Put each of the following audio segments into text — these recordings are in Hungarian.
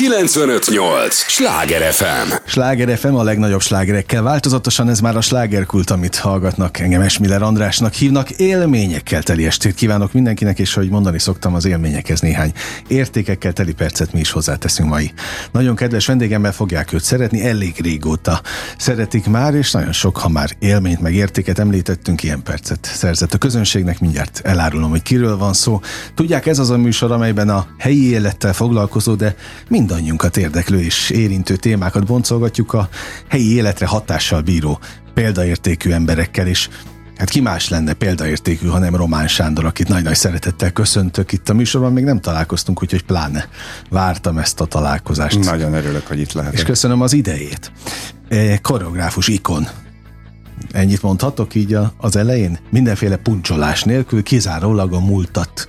958! Sláger FM! Sláger FM a legnagyobb slágerekkel. Változatosan ez már a slágerkult, amit hallgatnak. Engem Esmiller Andrásnak hívnak. Élményekkel teli estét kívánok mindenkinek, és hogy mondani szoktam, az élményekhez néhány értékekkel teli percet mi is hozzáteszünk mai. Nagyon kedves vendégemmel fogják őt szeretni, elég régóta szeretik már, és nagyon sok, ha már élményt meg értéket említettünk, ilyen percet szerzett a közönségnek. Mindjárt elárulom, hogy kiről van szó. Tudják, ez az a műsor, amelyben a helyi élettel foglalkozó, de mindannyiunkat érdeklő és érintő témákat boncolgatjuk a helyi életre hatással bíró példaértékű emberekkel, és Hát ki más lenne példaértékű, hanem Román Sándor, akit nagy-nagy szeretettel köszöntök itt a műsorban, még nem találkoztunk, úgyhogy pláne vártam ezt a találkozást. Nagyon örülök, hogy itt lehetek. És köszönöm az idejét. E, koreográfus ikon. Ennyit mondhatok így az elején? Mindenféle puncsolás nélkül, kizárólag a múltat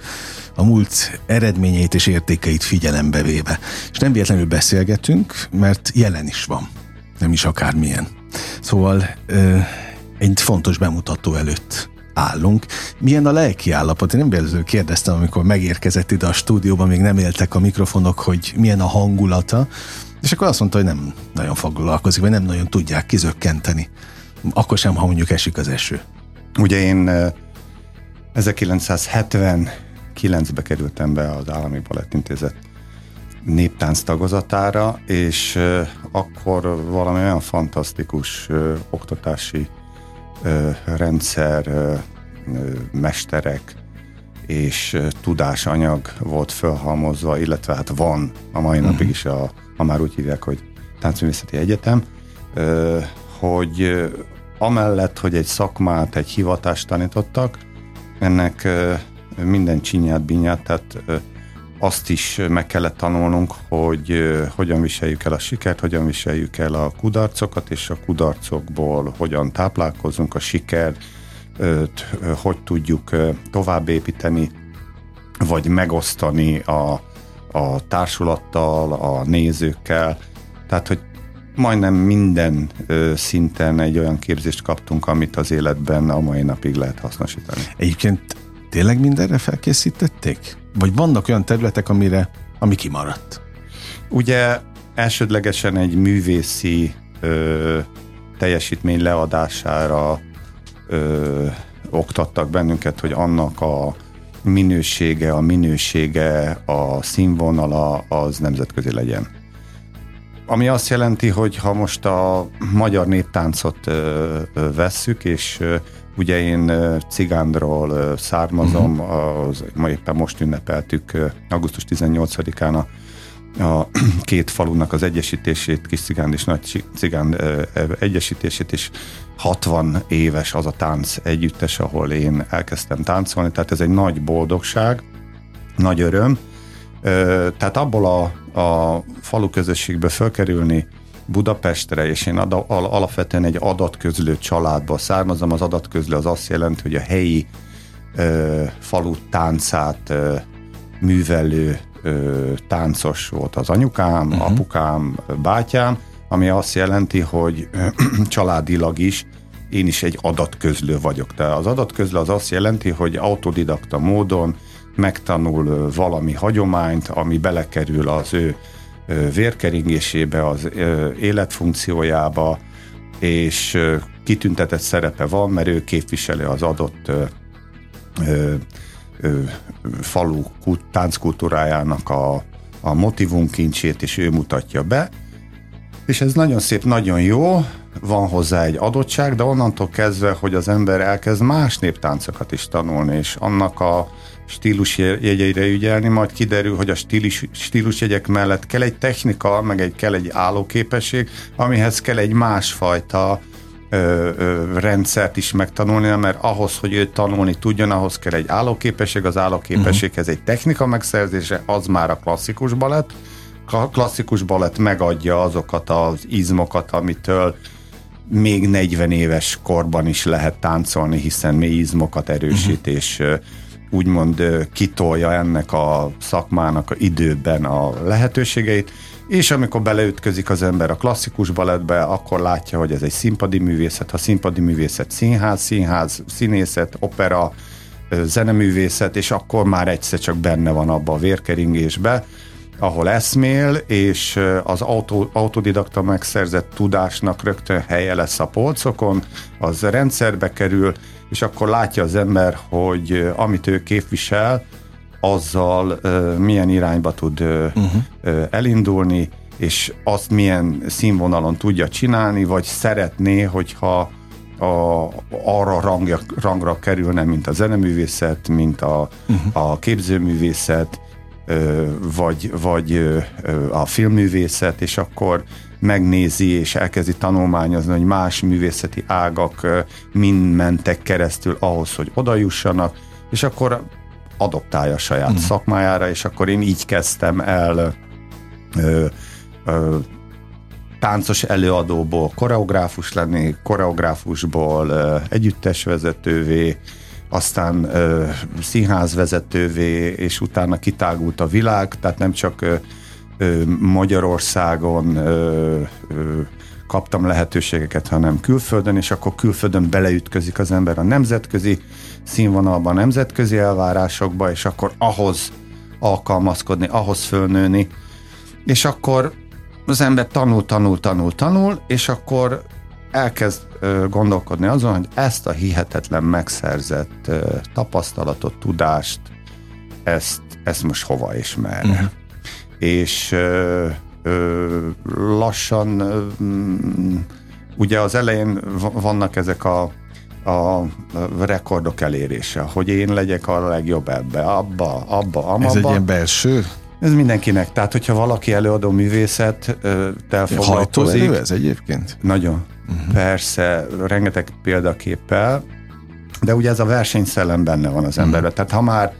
a múlt eredményeit és értékeit figyelembe véve. És nem véletlenül beszélgetünk, mert jelen is van, nem is akármilyen. Szóval egy fontos bemutató előtt állunk. Milyen a lelki állapot? Én nem véletlenül kérdeztem, amikor megérkezett ide a stúdióban, még nem éltek a mikrofonok, hogy milyen a hangulata, és akkor azt mondta, hogy nem nagyon foglalkozik, vagy nem nagyon tudják kizökkenteni. Akkor sem, ha mondjuk esik az eső. Ugye én 1970 2009-be kerültem be az Állami Balettintézet néptánc tagozatára, és akkor valami olyan fantasztikus oktatási rendszer, mesterek és tudásanyag volt felhalmozva, illetve hát van a mai uh-huh. napig is, a, ha már úgy hívják, hogy Táncművészeti Egyetem, hogy amellett, hogy egy szakmát, egy hivatást tanítottak, ennek minden csinyát, binyát, tehát azt is meg kellett tanulnunk, hogy hogyan viseljük el a sikert, hogyan viseljük el a kudarcokat, és a kudarcokból hogyan táplálkozunk, a siker, hogy tudjuk tovább építeni, vagy megosztani a, a társulattal, a nézőkkel. Tehát, hogy majdnem minden szinten egy olyan képzést kaptunk, amit az életben a mai napig lehet hasznosítani. Egyébként Tényleg mindenre felkészítették? Vagy vannak olyan területek, amire, ami kimaradt? Ugye elsődlegesen egy művészi ö, teljesítmény leadására ö, oktattak bennünket, hogy annak a minősége, a minősége, a színvonala az nemzetközi legyen. Ami azt jelenti, hogy ha most a magyar néptáncot ö, vesszük, és ö, Ugye én Cigándról származom, uh-huh. az, ma éppen most ünnepeltük augusztus 18-án a, a két falunak az egyesítését, Kis Cigán és Nagy Cigán egyesítését, és 60 éves az a tánc együttes, ahol én elkezdtem táncolni, tehát ez egy nagy boldogság, nagy öröm. Tehát abból a, a falu közösségből fölkerülni Budapestre, és én ad, al, alapvetően egy adatközlő családból származom. Az adatközlő az azt jelenti, hogy a helyi ö, falu táncát ö, művelő ö, táncos volt az anyukám, uh-huh. apukám, bátyám, ami azt jelenti, hogy ö, családilag is én is egy adatközlő vagyok. Tehát az adatközlő az azt jelenti, hogy autodidakta módon megtanul valami hagyományt, ami belekerül az ő vérkeringésébe, az életfunkciójába, és kitüntetett szerepe van, mert ő képviseli az adott falu tánckultúrájának a, a motivum kincsét, és ő mutatja be. És ez nagyon szép, nagyon jó, van hozzá egy adottság, de onnantól kezdve, hogy az ember elkezd más néptáncokat is tanulni, és annak a stílus jegyeire ügyelni, majd kiderül, hogy a stílus, stílusjegyek mellett kell egy technika, meg egy, kell egy állóképesség, amihez kell egy másfajta ö, ö, rendszert is megtanulni, mert ahhoz, hogy ő tanulni tudjon, ahhoz kell egy állóképesség, az állóképességhez egy technika megszerzése, az már a klasszikus balett. A klasszikus balett megadja azokat az izmokat, amitől még 40 éves korban is lehet táncolni, hiszen mély izmokat erősít, uh-huh. és úgymond kitolja ennek a szakmának a időben a lehetőségeit, és amikor beleütközik az ember a klasszikus balettbe, akkor látja, hogy ez egy színpadi művészet, ha színpadi művészet, színház, színház, színészet, opera, zeneművészet, és akkor már egyszer csak benne van abba a vérkeringésbe, ahol eszmél, és az auto, autodidakta megszerzett tudásnak rögtön helye lesz a polcokon, az rendszerbe kerül, és akkor látja az ember, hogy amit ő képvisel, azzal milyen irányba tud uh, uh-huh. elindulni, és azt milyen színvonalon tudja csinálni, vagy szeretné, hogyha a, arra rangja, rangra kerülne, mint a zeneművészet, mint a, uh-huh. a képzőművészet, vagy, vagy a filmművészet, és akkor megnézi és elkezdi tanulmányozni, hogy más művészeti ágak mind mentek keresztül ahhoz, hogy oda jussanak, és akkor adoptálja a saját uh-huh. szakmájára, és akkor én így kezdtem el ö, ö, táncos előadóból koreográfus lenni, koreográfusból együttesvezetővé, aztán ö, színházvezetővé, és utána kitágult a világ, tehát nem csak ö, ö, Magyarországon kaptam lehetőségeket, hanem külföldön, és akkor külföldön beleütközik az ember a nemzetközi színvonalban, nemzetközi elvárásokba, és akkor ahhoz alkalmazkodni, ahhoz fölnőni, és akkor az ember tanul, tanul, tanul, tanul, és akkor elkezd gondolkodni azon, hogy ezt a hihetetlen megszerzett tapasztalatot, tudást, ezt, ezt most hova és merre. Uh-huh. És ö, ö, lassan ö, ugye az elején vannak ezek a a rekordok elérése, hogy én legyek a legjobb ebbe, abba, abba, amabba. Ez egy ilyen belső ez mindenkinek. Tehát, hogyha valaki előadó művészet foglalkozik... elő ez egyébként? Nagyon. Uh-huh. Persze, rengeteg példaképpel, de ugye ez a versenyszellem benne van az emberben. Uh-huh. Tehát ha már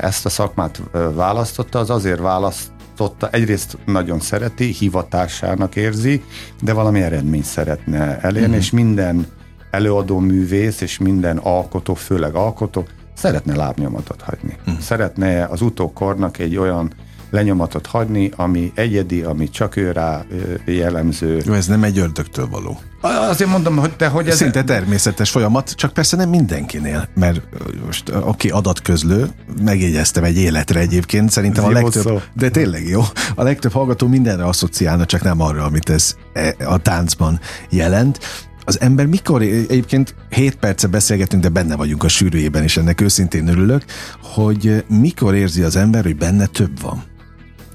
ezt a szakmát választotta, az azért választotta, egyrészt nagyon szereti, hivatásának érzi, de valami eredményt szeretne elérni, uh-huh. és minden előadó művész, és minden alkotó, főleg alkotó, szeretne lábnyomatot hagyni. Uh-huh. Szeretne az utókornak egy olyan lenyomatot hagyni, ami egyedi, ami csak ő rá jellemző. Jó, ez nem egy ördögtől való. Azért mondom, hogy te, hogy ez... Szinte természetes folyamat, csak persze nem mindenkinél, mert most aki adatközlő, megjegyeztem egy életre egyébként, szerintem ez a legtöbb, szó. de tényleg jó, a legtöbb hallgató mindenre asszociálna, csak nem arra, amit ez e, a táncban jelent az ember mikor, egyébként 7 perce beszélgetünk, de benne vagyunk a sűrűjében, és ennek őszintén örülök, hogy mikor érzi az ember, hogy benne több van.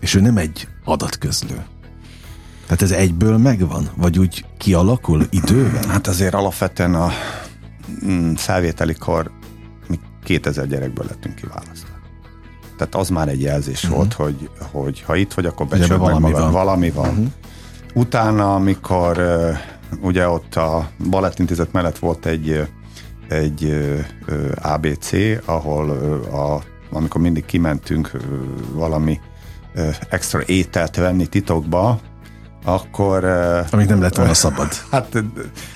És ő nem egy adatközlő. Tehát ez egyből megvan? Vagy úgy kialakul idővel? Hát azért alapvetően a mm, felvételikor mi 2000 gyerekből lettünk kiválasztva. Tehát az már egy jelzés uh-huh. volt, hogy, hogy ha itt vagy, akkor becsöld valami magad, van. valami van. Uh-huh. Utána, amikor ugye ott a Balettintézet mellett volt egy, egy ABC, ahol a, amikor mindig kimentünk valami extra ételt venni titokba, akkor... Amíg nem lett volna szabad. Hát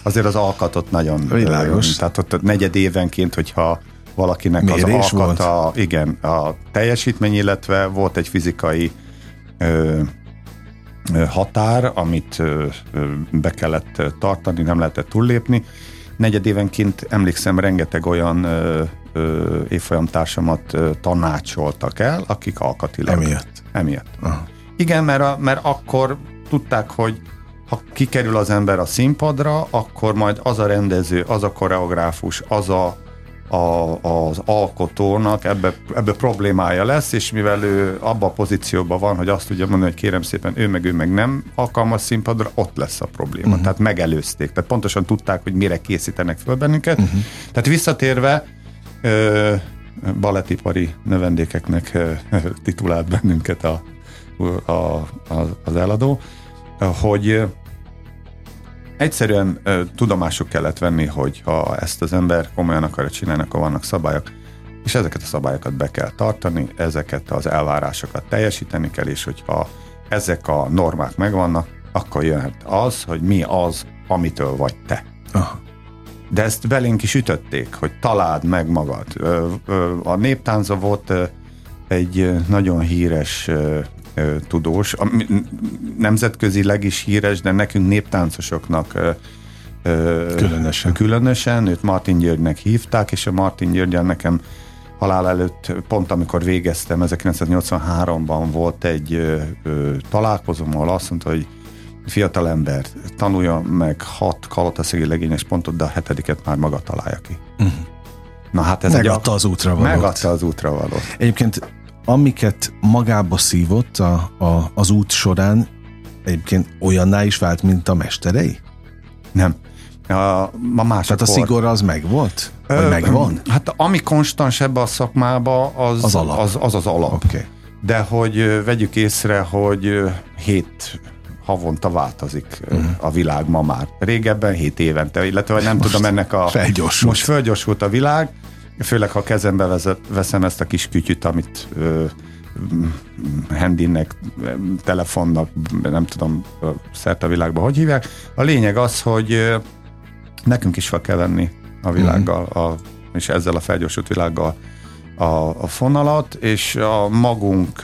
azért az alkatot nagyon... Világos. Tehát ott negyed évenként, hogyha valakinek Mérés az alkata, volt? igen, a teljesítmény, illetve volt egy fizikai ö, határ, amit be kellett tartani, nem lehetett túllépni. Negyedévenként emlékszem, rengeteg olyan évfolyamtársamat tanácsoltak el, akik alkatilag. Emiatt? Emiatt. Aha. Igen, mert, a, mert akkor tudták, hogy ha kikerül az ember a színpadra, akkor majd az a rendező, az a koreográfus, az a a, az alkotónak ebbe, ebbe problémája lesz, és mivel ő abba a pozícióban van, hogy azt tudja mondani, hogy kérem szépen, ő meg ő meg nem alkalmas színpadra, ott lesz a probléma. Uh-huh. Tehát megelőzték. Tehát pontosan tudták, hogy mire készítenek föl bennünket. Uh-huh. Tehát visszatérve, ö, balettipari növendékeknek ö, titulált bennünket a, a, a, az eladó, hogy Egyszerűen ö, tudomásuk kellett venni, hogy ha ezt az ember komolyan akarja csinálni, akkor vannak szabályok, és ezeket a szabályokat be kell tartani, ezeket az elvárásokat teljesíteni kell, és hogyha ezek a normák megvannak, akkor jöhet az, hogy mi az, amitől vagy te. Aha. De ezt belénk is ütötték, hogy találd meg magad. A néptánza volt egy nagyon híres tudós, nemzetközileg is híres, de nekünk néptáncosoknak különösen. különösen, őt Martin Györgynek hívták, és a Martin Györgyel nekem halál előtt, pont amikor végeztem, 1983-ban volt egy ö, találkozom, ahol azt mondta, hogy fiatal ember, tanulja meg hat kalotaszegi legényes pontot, de a hetediket már maga találja ki. Uh-huh. Na hát ez megadta egy, az útra valót. Megadta az útra valót. Egyébként amiket magába szívott a, a, az út során, egyébként olyanná is vált, mint a mesterei? Nem. A, a másik Tehát a szigor az megvolt? Vagy Ö, megvan? Hát ami konstans ebbe a szakmába, az az alap. Az, az, az alap. Okay. De hogy vegyük észre, hogy hét havonta változik uh-huh. a világ ma már. Régebben hét évente, illetve nem most tudom ennek a... Felgyorsult. Most felgyorsult a világ, főleg ha kezembe vezet, veszem ezt a kis kütyüt, amit ö, handinek, telefonnak, nem tudom szerte a világban hogy hívják. A lényeg az, hogy nekünk is fel kell venni a világgal, uh-huh. a, és ezzel a felgyorsult világgal a, a fonalat, és a magunk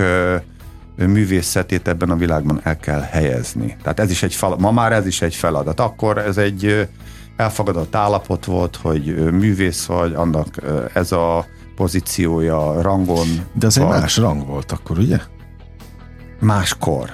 művészetét ebben a világban el kell helyezni. Tehát ez is egy feladat. Ma már ez is egy feladat. Akkor ez egy elfogadott állapot volt, hogy művész vagy, annak ez a pozíciója, rangon. De az egy más rang volt akkor, ugye? Máskor.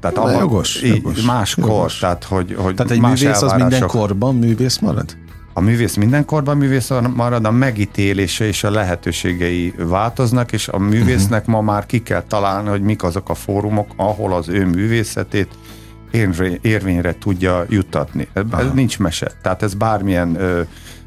Tehát abban, jogos, jogos, máskor, jogos. tehát hogy, hogy Tehát egy művész az minden korban művész marad? A művész mindenkorban művész marad, a megítélése és a lehetőségei változnak, és a művésznek ma már ki kell találni, hogy mik azok a fórumok, ahol az ő művészetét érvényre tudja juttatni. Ez, nincs mese. Tehát ez bármilyen ö,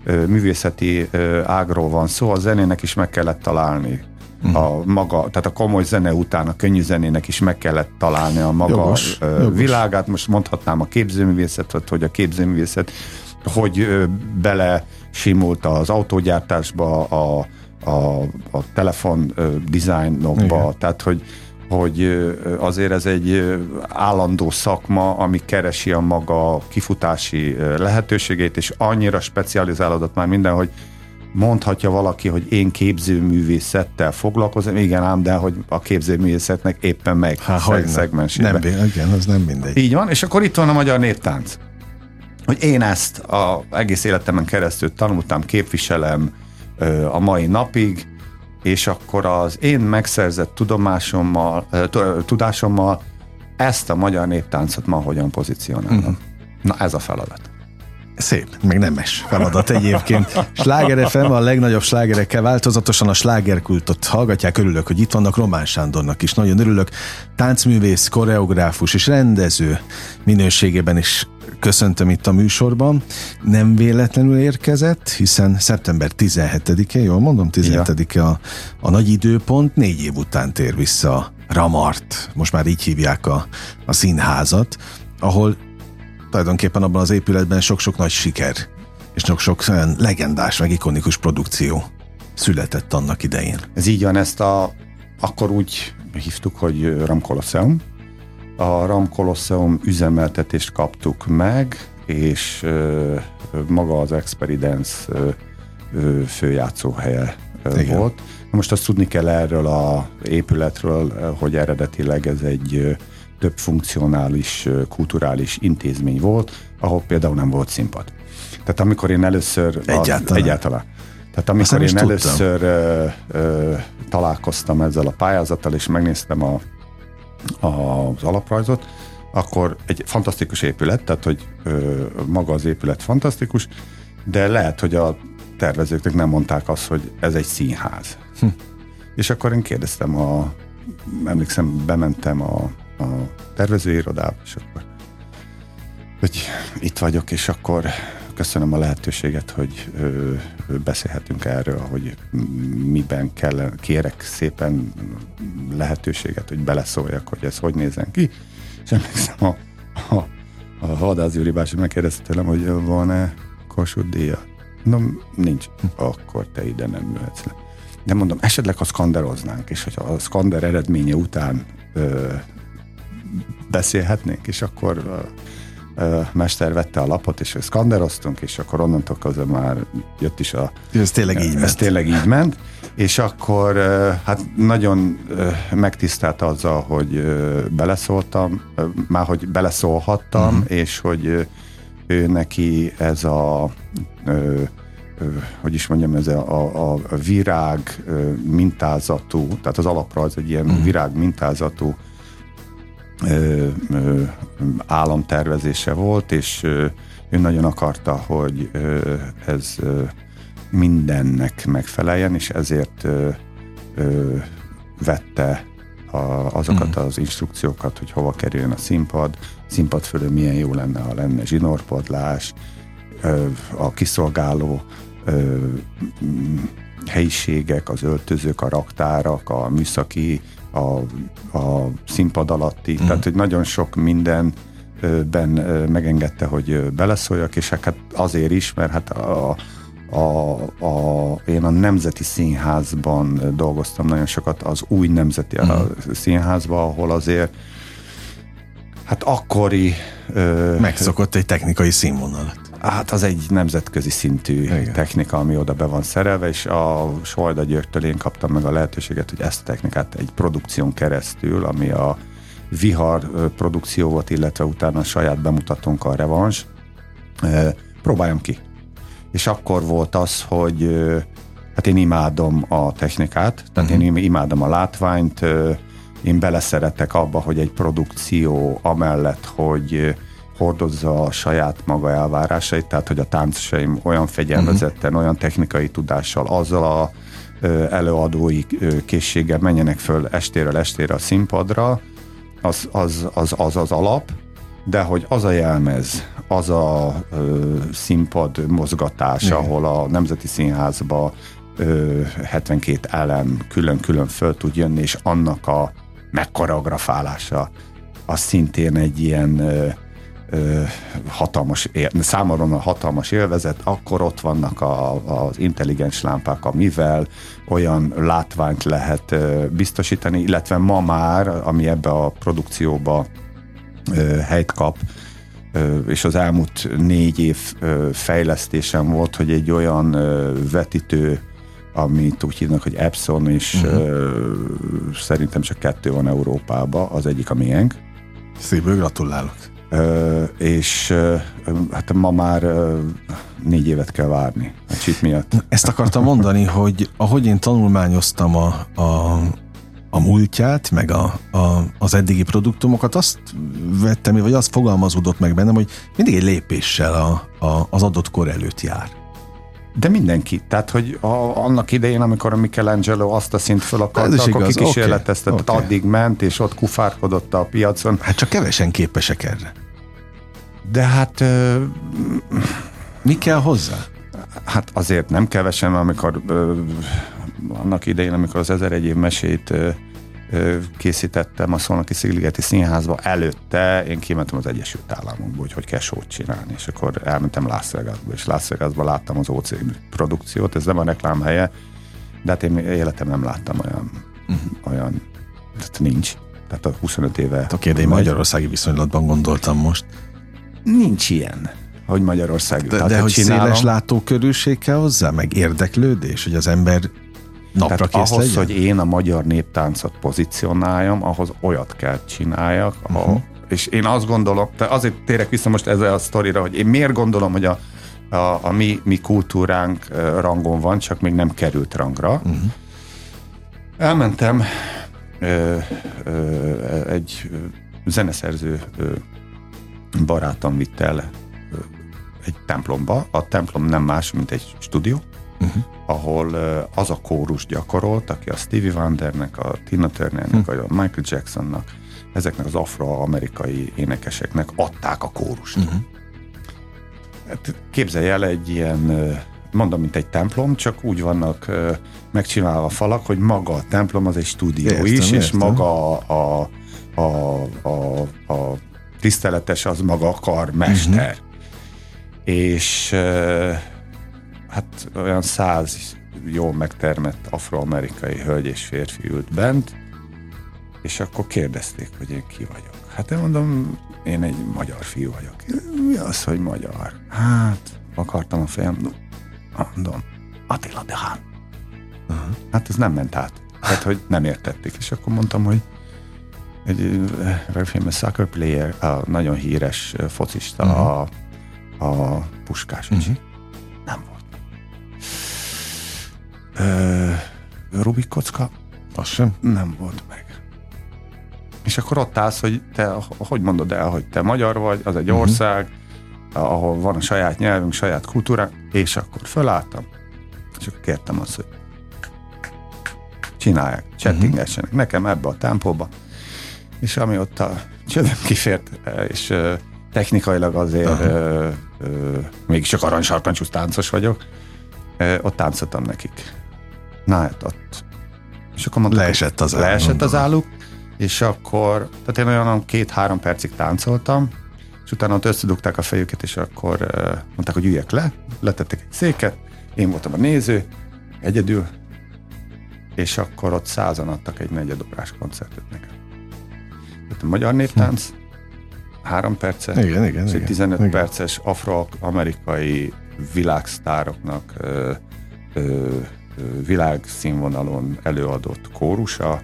ö, művészeti ö, ágról van szó, a zenének is meg kellett találni uh-huh. a maga, tehát a komoly zene után a könnyű zenének is meg kellett találni a maga jogos, ö, jogos. világát. Most mondhatnám a képzőművészetet, hogy a képzőművészet hogy bele simult az autógyártásba, a, a, a telefon dizájnokba, tehát hogy hogy azért ez egy állandó szakma, ami keresi a maga kifutási lehetőségét, és annyira specializálódott már minden, hogy mondhatja valaki, hogy én képzőművészettel foglalkozom, igen ám, de hogy a képzőművészetnek éppen meg Há, szegmensében. Nem, igen, az nem mindegy. Így van, és akkor itt van a magyar néptánc hogy én ezt a egész életemen keresztül tanultam, képviselem ö, a mai napig, és akkor az én megszerzett tudomásommal, ö, tudásommal ezt a magyar néptáncot ma hogyan pozícionálom. Uh-huh. Na ez a feladat. Szép, meg nemes feladat egyébként. Sláger FM a legnagyobb slágerekkel változatosan a slágerkultot hallgatják. Örülök, hogy itt vannak Román Sándornak is. Nagyon örülök. Táncművész, koreográfus és rendező minőségében is köszöntöm itt a műsorban. Nem véletlenül érkezett, hiszen szeptember 17-e, jól mondom, 17-e a, a nagy időpont, négy év után tér vissza Ramart, most már így hívják a, a színházat, ahol tulajdonképpen abban az épületben sok-sok nagy siker, és sok-sok olyan legendás, meg ikonikus produkció született annak idején. Ez így van, ezt a, akkor úgy hívtuk, hogy Ram Colosseum. A Ram Colosseum üzemeltetést kaptuk meg, és ö, maga az Experience ö, ö, főjátszóhelye Igen. volt. Most azt tudni kell erről a épületről, hogy eredetileg ez egy több funkcionális, kulturális intézmény volt, ahol például nem volt színpad. Tehát amikor én először... Egyáltalán. Az, egyáltalán. Tehát amikor én először ö, ö, találkoztam ezzel a pályázattal, és megnéztem a, a, az alaprajzot, akkor egy fantasztikus épület, tehát hogy ö, maga az épület fantasztikus, de lehet, hogy a tervezőknek nem mondták azt, hogy ez egy színház. Hm. És akkor én kérdeztem a, emlékszem, bementem a a tervezőirodába, és akkor hogy itt vagyok, és akkor köszönöm a lehetőséget, hogy ö, beszélhetünk erről, hogy miben kell, kérek szépen lehetőséget, hogy beleszóljak, hogy ez hogy nézen ki. És emlékszem, a, a, a Hadász Júri bácsi megkérdezte tőlem, hogy van-e Kossuth díja. No, nincs. Akkor te ide nem jöhetsz le. De mondom, esetleg ha szkanderoznánk, és hogyha a szkander eredménye után ö, beszélhetnénk, és akkor mester vette a lapot, és szkanderoztunk, és akkor onnantól kezdve már jött is a... Ez tényleg így ez ment. tényleg így ment, és akkor hát nagyon megtisztelt azzal, hogy beleszóltam, már hogy beleszólhattam, uh-huh. és hogy ő neki ez a hogy is mondjam, ez a, a, a virág mintázatú, tehát az alaprajz egy ilyen uh-huh. virág mintázatú ö, ö, államtervezése volt, és ö, ő nagyon akarta, hogy ö, ez ö, mindennek megfeleljen, és ezért ö, ö, vette a, azokat mm. az instrukciókat, hogy hova kerüljön a színpad, színpad fölül milyen jó lenne, ha lenne zsinórpadlás, ö, a kiszolgáló ö, helyiségek, az öltözők, a raktárak, a műszaki, a, a színpad alatti, mm. tehát hogy nagyon sok minden ben megengedte, hogy beleszóljak, és hát azért is, mert hát a, a, a, én a Nemzeti Színházban dolgoztam nagyon sokat, az új Nemzeti mm. Színházban, ahol azért hát akkori... Megszokott egy technikai színvonalat. Hát az egy nemzetközi szintű Igen. technika, ami oda be van szerelve, és a Solda Györgytől én kaptam meg a lehetőséget, hogy ezt a technikát egy produkción keresztül, ami a Vihar produkció volt, illetve utána a saját bemutatónk a Revans, próbáljam ki. És akkor volt az, hogy hát én imádom a technikát, tehát uh-huh. én imádom a látványt, én beleszeretek abba, hogy egy produkció amellett, hogy hordozza a saját maga elvárásait, tehát hogy a táncosaim olyan fegyelmezetten, uh-huh. olyan technikai tudással, azzal a előadói készséggel menjenek föl estéről estére a színpadra, az az, az, az, az alap, de hogy az a jelmez, az a ö, színpad mozgatás, Igen. ahol a Nemzeti Színházba ö, 72 elem külön-külön föl tud jönni, és annak a megkoreografálása, az szintén egy ilyen ö, ö, hatalmas, számomra hatalmas élvezet, akkor ott vannak a, az intelligens lámpák, amivel olyan látványt lehet ö, biztosítani, illetve ma már, ami ebbe a produkcióba ö, helyt kap, ö, és az elmúlt négy év ö, fejlesztésem volt, hogy egy olyan ö, vetítő amit úgy hívnak, hogy Epson, és uh-huh. ö, szerintem csak kettő van Európában, az egyik a miénk. Szívből gratulálok. És hát ma már négy évet kell várni a chip miatt. Ezt akartam mondani, hogy ahogy én tanulmányoztam a, a, a múltját, meg a, a, az eddigi produktumokat, azt vettem, vagy azt fogalmazódott meg bennem, hogy mindig egy lépéssel a, a, az adott kor előtt jár. De mindenki. Tehát, hogy a, annak idején, amikor a Michelangelo azt a szint föl akarta, akkor kikísérletezte, okay, okay. addig ment, és ott kufárkodott a piacon. Hát csak kevesen képesek erre. De hát... Ö, Mi kell hozzá? Hát azért nem kevesen, amikor ö, annak idején, amikor az ezer egy év mesét ö, készítettem a Szolnoki Szigligeti Színházba, előtte én kimentem az Egyesült Államokba, hogy hogy kell sót csinálni, és akkor elmentem Las Vegasba, és Las Vegasba láttam az OC produkciót, ez nem a reklám helye, de hát én életem nem láttam olyan, uh-huh. olyan tehát nincs. Tehát a 25 éve. Hát oké, de én magyarországi viszonylatban gondoltam most. Nincs ilyen hogy Magyarország. De, de hogy csinálom, széles látókörűség kell hozzá, meg érdeklődés, hogy az ember napra Tehát kész ahhoz, legyen? hogy én a magyar néptáncot pozícionáljam, ahhoz olyat kell csináljak, uh-huh. a, és én azt gondolom, de azért térek vissza most ezzel a sztorira, hogy én miért gondolom, hogy a, a, a mi, mi kultúránk rangon van, csak még nem került rangra. Uh-huh. Elmentem ö, ö, egy zeneszerző ö, barátom vitt el egy templomba. A templom nem más, mint egy stúdió uh-huh. ahol az a kórus gyakorolt, aki a Stevie Wondernek, a Tina Turnernek, uh-huh. a Michael Jacksonnak, ezeknek az afroamerikai énekeseknek adták a kórust. Uh-huh. Hát képzelj el egy ilyen, mondom, mint egy templom, csak úgy vannak megcsinálva a falak, hogy maga a templom az egy stúdió értem, is, értem. és maga a, a, a, a, a tiszteletes az maga a karmester. Uh-huh. És hát olyan száz jól megtermett afroamerikai hölgy és férfi ült bent, és akkor kérdezték, hogy én ki vagyok. Hát én mondom, én egy magyar fiú vagyok. Mi az, hogy magyar? Hát, akartam a fejem, mondom, Attila Dehan. Uh-huh. Hát ez nem ment át. Tehát, hogy nem értették. És akkor mondtam, hogy egy very famous soccer player, a nagyon híres focista, uh-huh. a, a Puskás. Uh-huh. Ö, Rubik kocka? Az sem? Nem volt meg. És akkor ott állsz, hogy te, hogy mondod el, hogy te magyar vagy, az egy uh-huh. ország, ahol van a saját nyelvünk, saját kultúránk, és akkor fölálltam, és akkor kértem azt, hogy csinálják, chattingessenek uh-huh. nekem ebbe a tempóba, és ami ott a csődöm kifért, és technikailag azért uh-huh. még csak aranysarkancsúsz táncos vagyok, ott táncoltam nekik. Na hát ott. És akkor mondtam, leesett az Leesett az álluk, és akkor, tehát én olyan két-három percig táncoltam, és utána ott összedugták a fejüket, és akkor mondták, hogy üljek le, letettek egy széket, én voltam a néző, egyedül, és akkor ott százan adtak egy negyedórás koncertet nekem. Tehát a magyar néptánc, három perces, igen, igen, egy 15 igen. perces afroamerikai világsztároknak ö, ö, világszínvonalon előadott kórusa,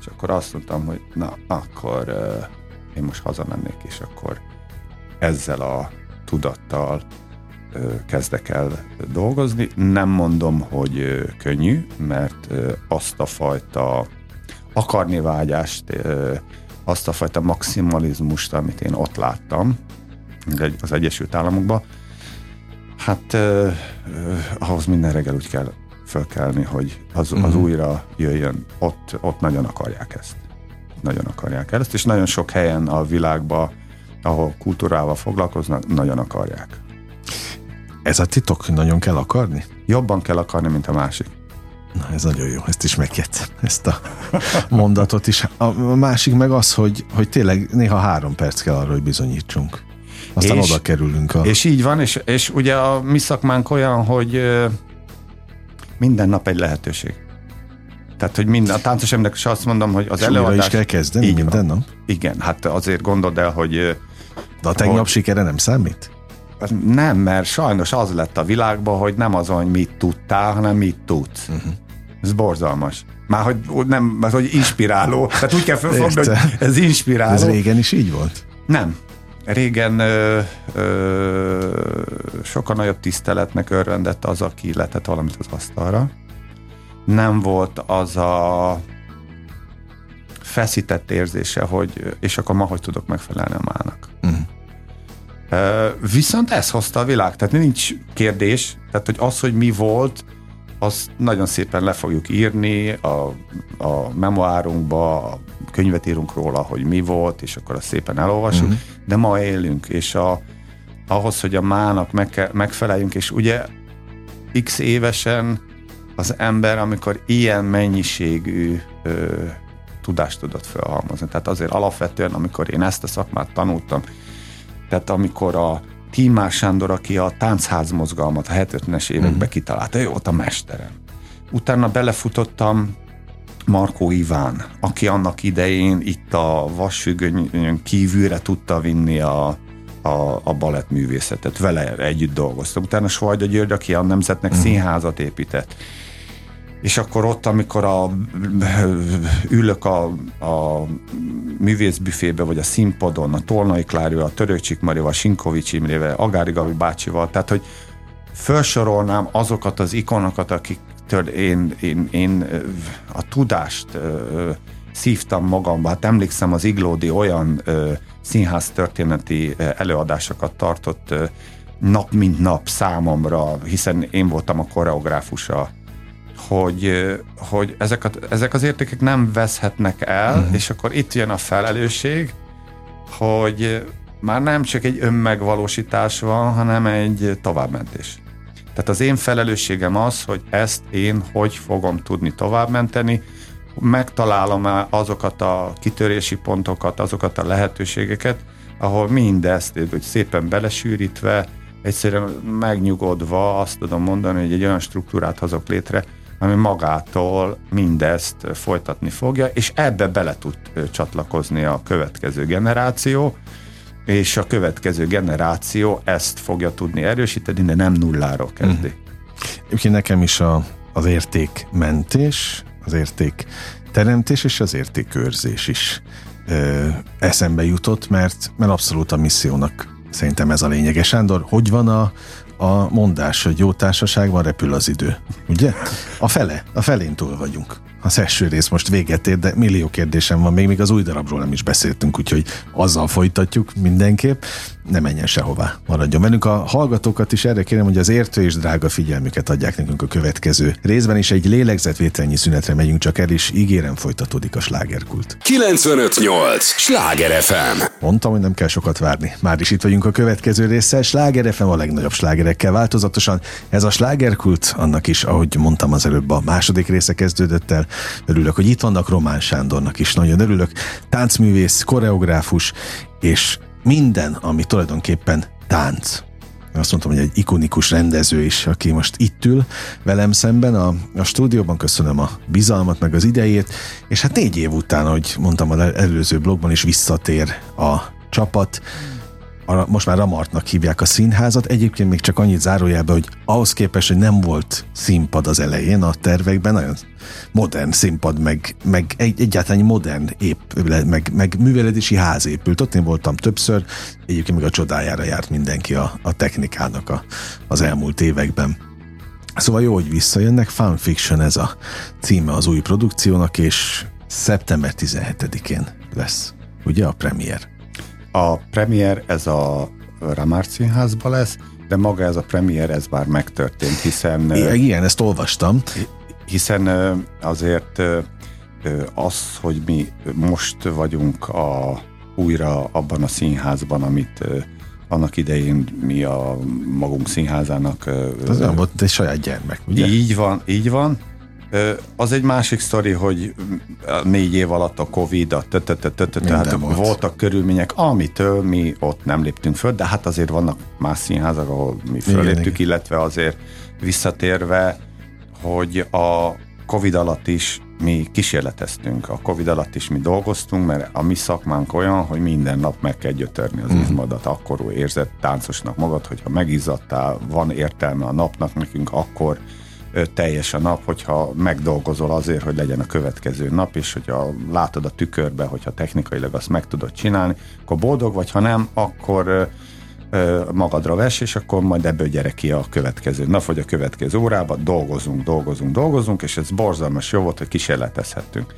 és akkor azt mondtam, hogy na, akkor én most hazamennék, és akkor ezzel a tudattal kezdek el dolgozni. Nem mondom, hogy könnyű, mert azt a fajta akarni vágyást, azt a fajta maximalizmust, amit én ott láttam az Egyesült Államokban, hát ö, ahhoz minden reggel úgy kell fölkelni, hogy az, az uh-huh. újra jöjjön. Ott, ott nagyon akarják ezt. Nagyon akarják ezt, és nagyon sok helyen a világban, ahol kultúrával foglalkoznak, nagyon akarják. Ez a titok, nagyon kell akarni? Jobban kell akarni, mint a másik. Na, ez nagyon jó, ezt is megket, ezt a mondatot is. A másik meg az, hogy, hogy tényleg néha három perc kell arra, hogy bizonyítsunk. Aztán és, oda kerülünk. A... És így van, és, és ugye a mi szakmánk olyan, hogy minden nap egy lehetőség. Tehát, hogy minden, a táncos emberek is azt mondom, hogy az előadás... is kell kezdeni így minden van. nap? Igen, hát azért gondold el, hogy... De a tegnap hogy, sikere nem számít? Nem, mert sajnos az lett a világban, hogy nem az, hogy mit tudtál, hanem mit tudsz. Uh-huh. Ez borzalmas. Már hogy nem, mert hogy inspiráló. Tehát úgy kell felfogni, hogy ez inspiráló. Ez régen is így volt? Nem. Régen ö, ö, sokkal nagyobb tiszteletnek örvendett az, aki letett valamit az asztalra. Nem volt az a feszített érzése, hogy és akkor ma hogy tudok megfelelni a mának. Uh-huh. Viszont ez hozta a világ, tehát nincs kérdés, tehát hogy az, hogy mi volt, azt nagyon szépen le fogjuk írni a, a memoárunkba, a könyvet írunk róla, hogy mi volt, és akkor azt szépen elolvasjuk, uh-huh. de ma élünk, és a, ahhoz, hogy a mának meg, megfeleljünk, és ugye x évesen az ember, amikor ilyen mennyiségű ö, tudást tudott felhalmozni. Tehát azért alapvetően, amikor én ezt a szakmát tanultam, tehát amikor a Tímár Sándor, aki a táncház mozgalmat a 70-es években uh-huh. kitalálta, ő volt a mesterem. Utána belefutottam Markó Iván, aki annak idején itt a vasfüggönyön kívülre tudta vinni a, a, a balettművészetet. Vele együtt dolgoztam. Utána Svajda György, aki a Nemzetnek uh-huh. színházat épített. És akkor ott, amikor a, ülök a, a művészbüfébe, vagy a színpadon, a Tolnai Klárő, a Töröcsik Marival, Sinkovics Imrével, Agári Gavi bácsival, tehát, hogy felsorolnám azokat az ikonokat, akiktől én, én, én a tudást szívtam magamba. Hát emlékszem, az Iglódi olyan színház történeti előadásokat tartott nap mint nap számomra, hiszen én voltam a koreográfusa hogy, hogy ezek, a, ezek az értékek nem veszhetnek el, uh-huh. és akkor itt jön a felelősség, hogy már nem csak egy önmegvalósítás van, hanem egy továbbmentés. Tehát az én felelősségem az, hogy ezt én hogy fogom tudni továbbmenteni, megtalálom azokat a kitörési pontokat, azokat a lehetőségeket, ahol mindezt hogy szépen belesűrítve, egyszerűen megnyugodva azt tudom mondani, hogy egy olyan struktúrát hozok létre, ami magától mindezt folytatni fogja, és ebbe bele tud csatlakozni a következő generáció, és a következő generáció ezt fogja tudni erősíteni, de nem nulláról kezdi. Mm. Egyébként nekem is a, az értékmentés, az érték teremtés és az értékőrzés is ö, eszembe jutott, mert, mert abszolút a missziónak szerintem ez a lényege. Sándor, hogy van a, a mondás, hogy jó társaságban repül az idő. Ugye? A fele, a felén túl vagyunk az első rész most véget ér, de millió kérdésem van, még, még az új darabról nem is beszéltünk, úgyhogy azzal folytatjuk mindenképp. Ne menjen sehová, maradjon velünk. A hallgatókat is erre kérem, hogy az értő és drága figyelmüket adják nekünk a következő részben, és egy lélegzetvételnyi szünetre megyünk csak el, és ígérem folytatódik a slágerkult. 958! Sláger FM! Mondtam, hogy nem kell sokat várni. Már is itt vagyunk a következő résszel. Sláger FM a legnagyobb slágerekkel változatosan. Ez a slágerkult, annak is, ahogy mondtam az előbb, a második része kezdődött el. Örülök, hogy itt vannak Román Sándornak is. Nagyon örülök. Táncművész, koreográfus, és minden, ami tulajdonképpen tánc. Azt mondtam, hogy egy ikonikus rendező is, aki most itt ül velem szemben a, a stúdióban. Köszönöm a bizalmat, meg az idejét. És hát négy év után, ahogy mondtam az előző blogban is, visszatér a csapat most már Ramartnak hívják a színházat. Egyébként még csak annyit zárójelbe, hogy ahhoz képest, hogy nem volt színpad az elején a tervekben, nagyon modern színpad, meg, meg egy, egyáltalán modern épület, meg, meg műveledési ház épült. Ott én voltam többször, egyébként meg a csodájára járt mindenki a, a technikának a, az elmúlt években. Szóval jó, hogy visszajönnek. Fun Fiction ez a címe az új produkciónak, és szeptember 17-én lesz, ugye a premier. A premier ez a Ramár színházba lesz, de maga ez a premier, ez már megtörtént, hiszen... Igen, ezt olvastam. Hiszen azért az, hogy mi most vagyunk a, újra abban a színházban, amit annak idején mi a magunk színházának... Az nem volt egy saját gyermek, ugye? Így van, így van. Az egy másik sztori, hogy négy év alatt a Covid, a tehát voltak körülmények, amitől mi ott nem léptünk föl, de hát azért vannak más színházak, ahol mi föléptük, illetve azért visszatérve, hogy a Covid alatt is mi kísérleteztünk. A Covid alatt is mi dolgoztunk, mert a mi szakmánk olyan, hogy minden nap meg kell gyötörni az mm. izmodat. Akkor érzett táncosnak magad, hogyha megizzadtál, van értelme a napnak nekünk, akkor teljes a nap, hogyha megdolgozol azért, hogy legyen a következő nap, és hogyha látod a tükörbe, hogyha technikailag azt meg tudod csinálni, akkor boldog vagy, ha nem, akkor magadra ves, és akkor majd ebből gyere ki a következő nap, vagy a következő órában, dolgozunk, dolgozunk, dolgozunk, és ez borzalmas jó volt, hogy kísérletezhettünk.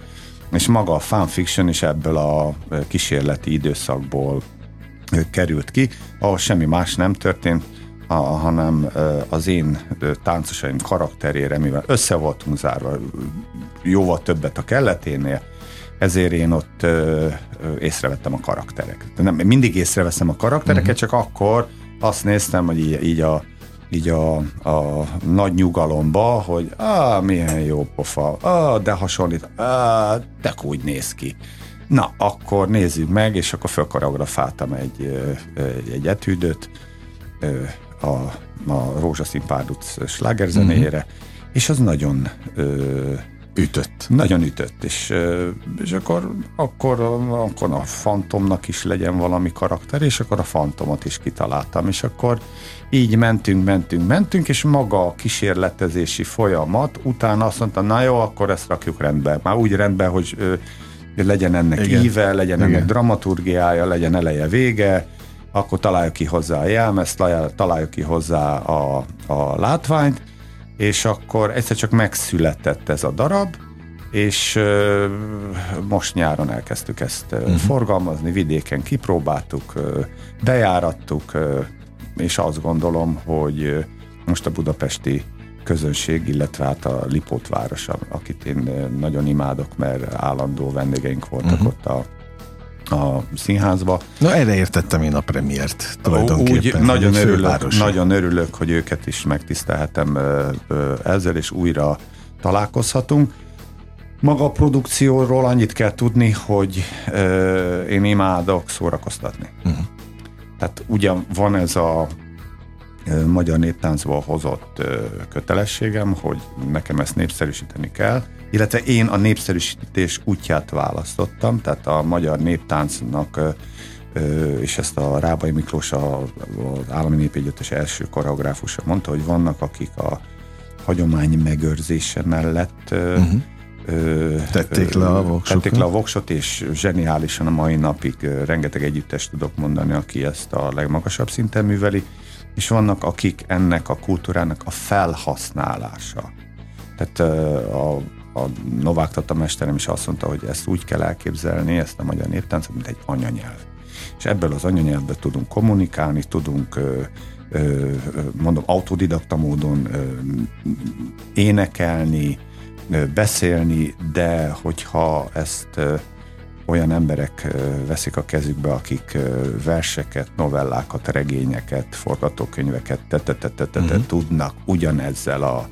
És maga a fanfiction is ebből a kísérleti időszakból került ki, ahol semmi más nem történt, hanem az én táncosaim karakterére, mivel össze voltunk zárva, jóval többet a kelleténél, ezért én ott ö, ö, észrevettem a karaktereket. Nem, mindig észreveszem a karaktereket, uh-huh. csak akkor azt néztem, hogy így, így a így a, a nagy nyugalomba, hogy ah, milyen jó pofa, ah, de hasonlít, ah, de úgy néz ki. Na, akkor nézzük meg, és akkor fölkoreografáltam egy, egy etűdöt, a, a Rózsaszín Párduc slágerzenéjére, uh-huh. és az nagyon ö, ütött. Nagyon ütött, és, és akkor, akkor, akkor a fantomnak is legyen valami karakter, és akkor a fantomot is kitaláltam, és akkor így mentünk, mentünk, mentünk, és maga a kísérletezési folyamat, utána azt mondta, na jó, akkor ezt rakjuk rendbe. Már úgy rendbe, hogy legyen ennek Igen. íve, legyen Igen. ennek dramaturgiája, legyen eleje, vége, akkor találjuk ki hozzá a jelmezt, találjuk ki hozzá a, a látványt, és akkor egyszer csak megszületett ez a darab, és most nyáron elkezdtük ezt uh, uh-huh. forgalmazni, vidéken kipróbáltuk, bejárattuk, és azt gondolom, hogy most a budapesti közönség, illetve hát a Lipót város, akit én nagyon imádok, mert állandó vendégeink voltak uh-huh. ott a a színházba. Na erre értettem én a premiért tulajdonképpen. Úgy, nagyon, örülök, nagyon örülök, hogy őket is megtisztelhetem ezzel, és újra találkozhatunk. Maga a produkcióról annyit kell tudni, hogy ö, én imádok szórakoztatni. Uh-huh. Tehát ugyan van ez a ö, magyar néptáncból hozott ö, kötelességem, hogy nekem ezt népszerűsíteni kell, illetve én a népszerűsítés útját választottam, tehát a magyar néptáncnak és ezt a Rábai Miklós, az állami népegyüttes első koreográfusa mondta, hogy vannak, akik a hagyomány megőrzése mellett uh-huh. tették le a. Tették le a voksot, és zseniálisan a mai napig rengeteg együttes tudok mondani, aki ezt a legmagasabb szinten műveli és vannak, akik ennek a kultúrának a felhasználása. Tehát a, a Novák Tata mesterem is azt mondta, hogy ezt úgy kell elképzelni, ezt a magyar néptáncot, mint egy anyanyelv. És ebből az anyanyelvből tudunk kommunikálni, tudunk mondom, autodidakta módon énekelni, beszélni, de hogyha ezt olyan emberek veszik a kezükbe, akik verseket, novellákat, regényeket, forgatókönyveket uh-huh. tudnak ugyanezzel a,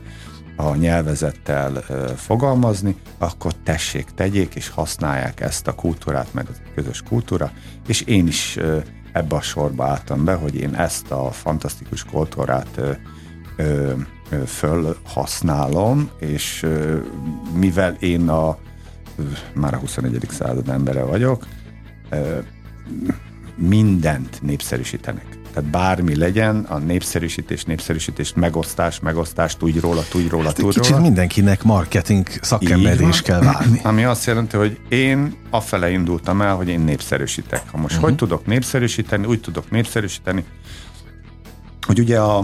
a nyelvezettel fogalmazni, akkor tessék, tegyék és használják ezt a kultúrát, meg a közös kultúra, és én is ebbe a sorba álltam be, hogy én ezt a fantasztikus kultúrát fölhasználom, és mivel én a már a 21. század embere vagyok, mindent népszerűsítenek. Tehát bármi legyen, a népszerűsítés, népszerűsítés, megosztás, megosztás, tudj róla, tudj róla, hát tudj kicsit róla. mindenkinek marketing szakember is kell válni. Ami azt jelenti, hogy én afele indultam el, hogy én népszerűsítek. Ha most uh-huh. hogy tudok népszerűsíteni, úgy tudok népszerűsíteni, hogy ugye a,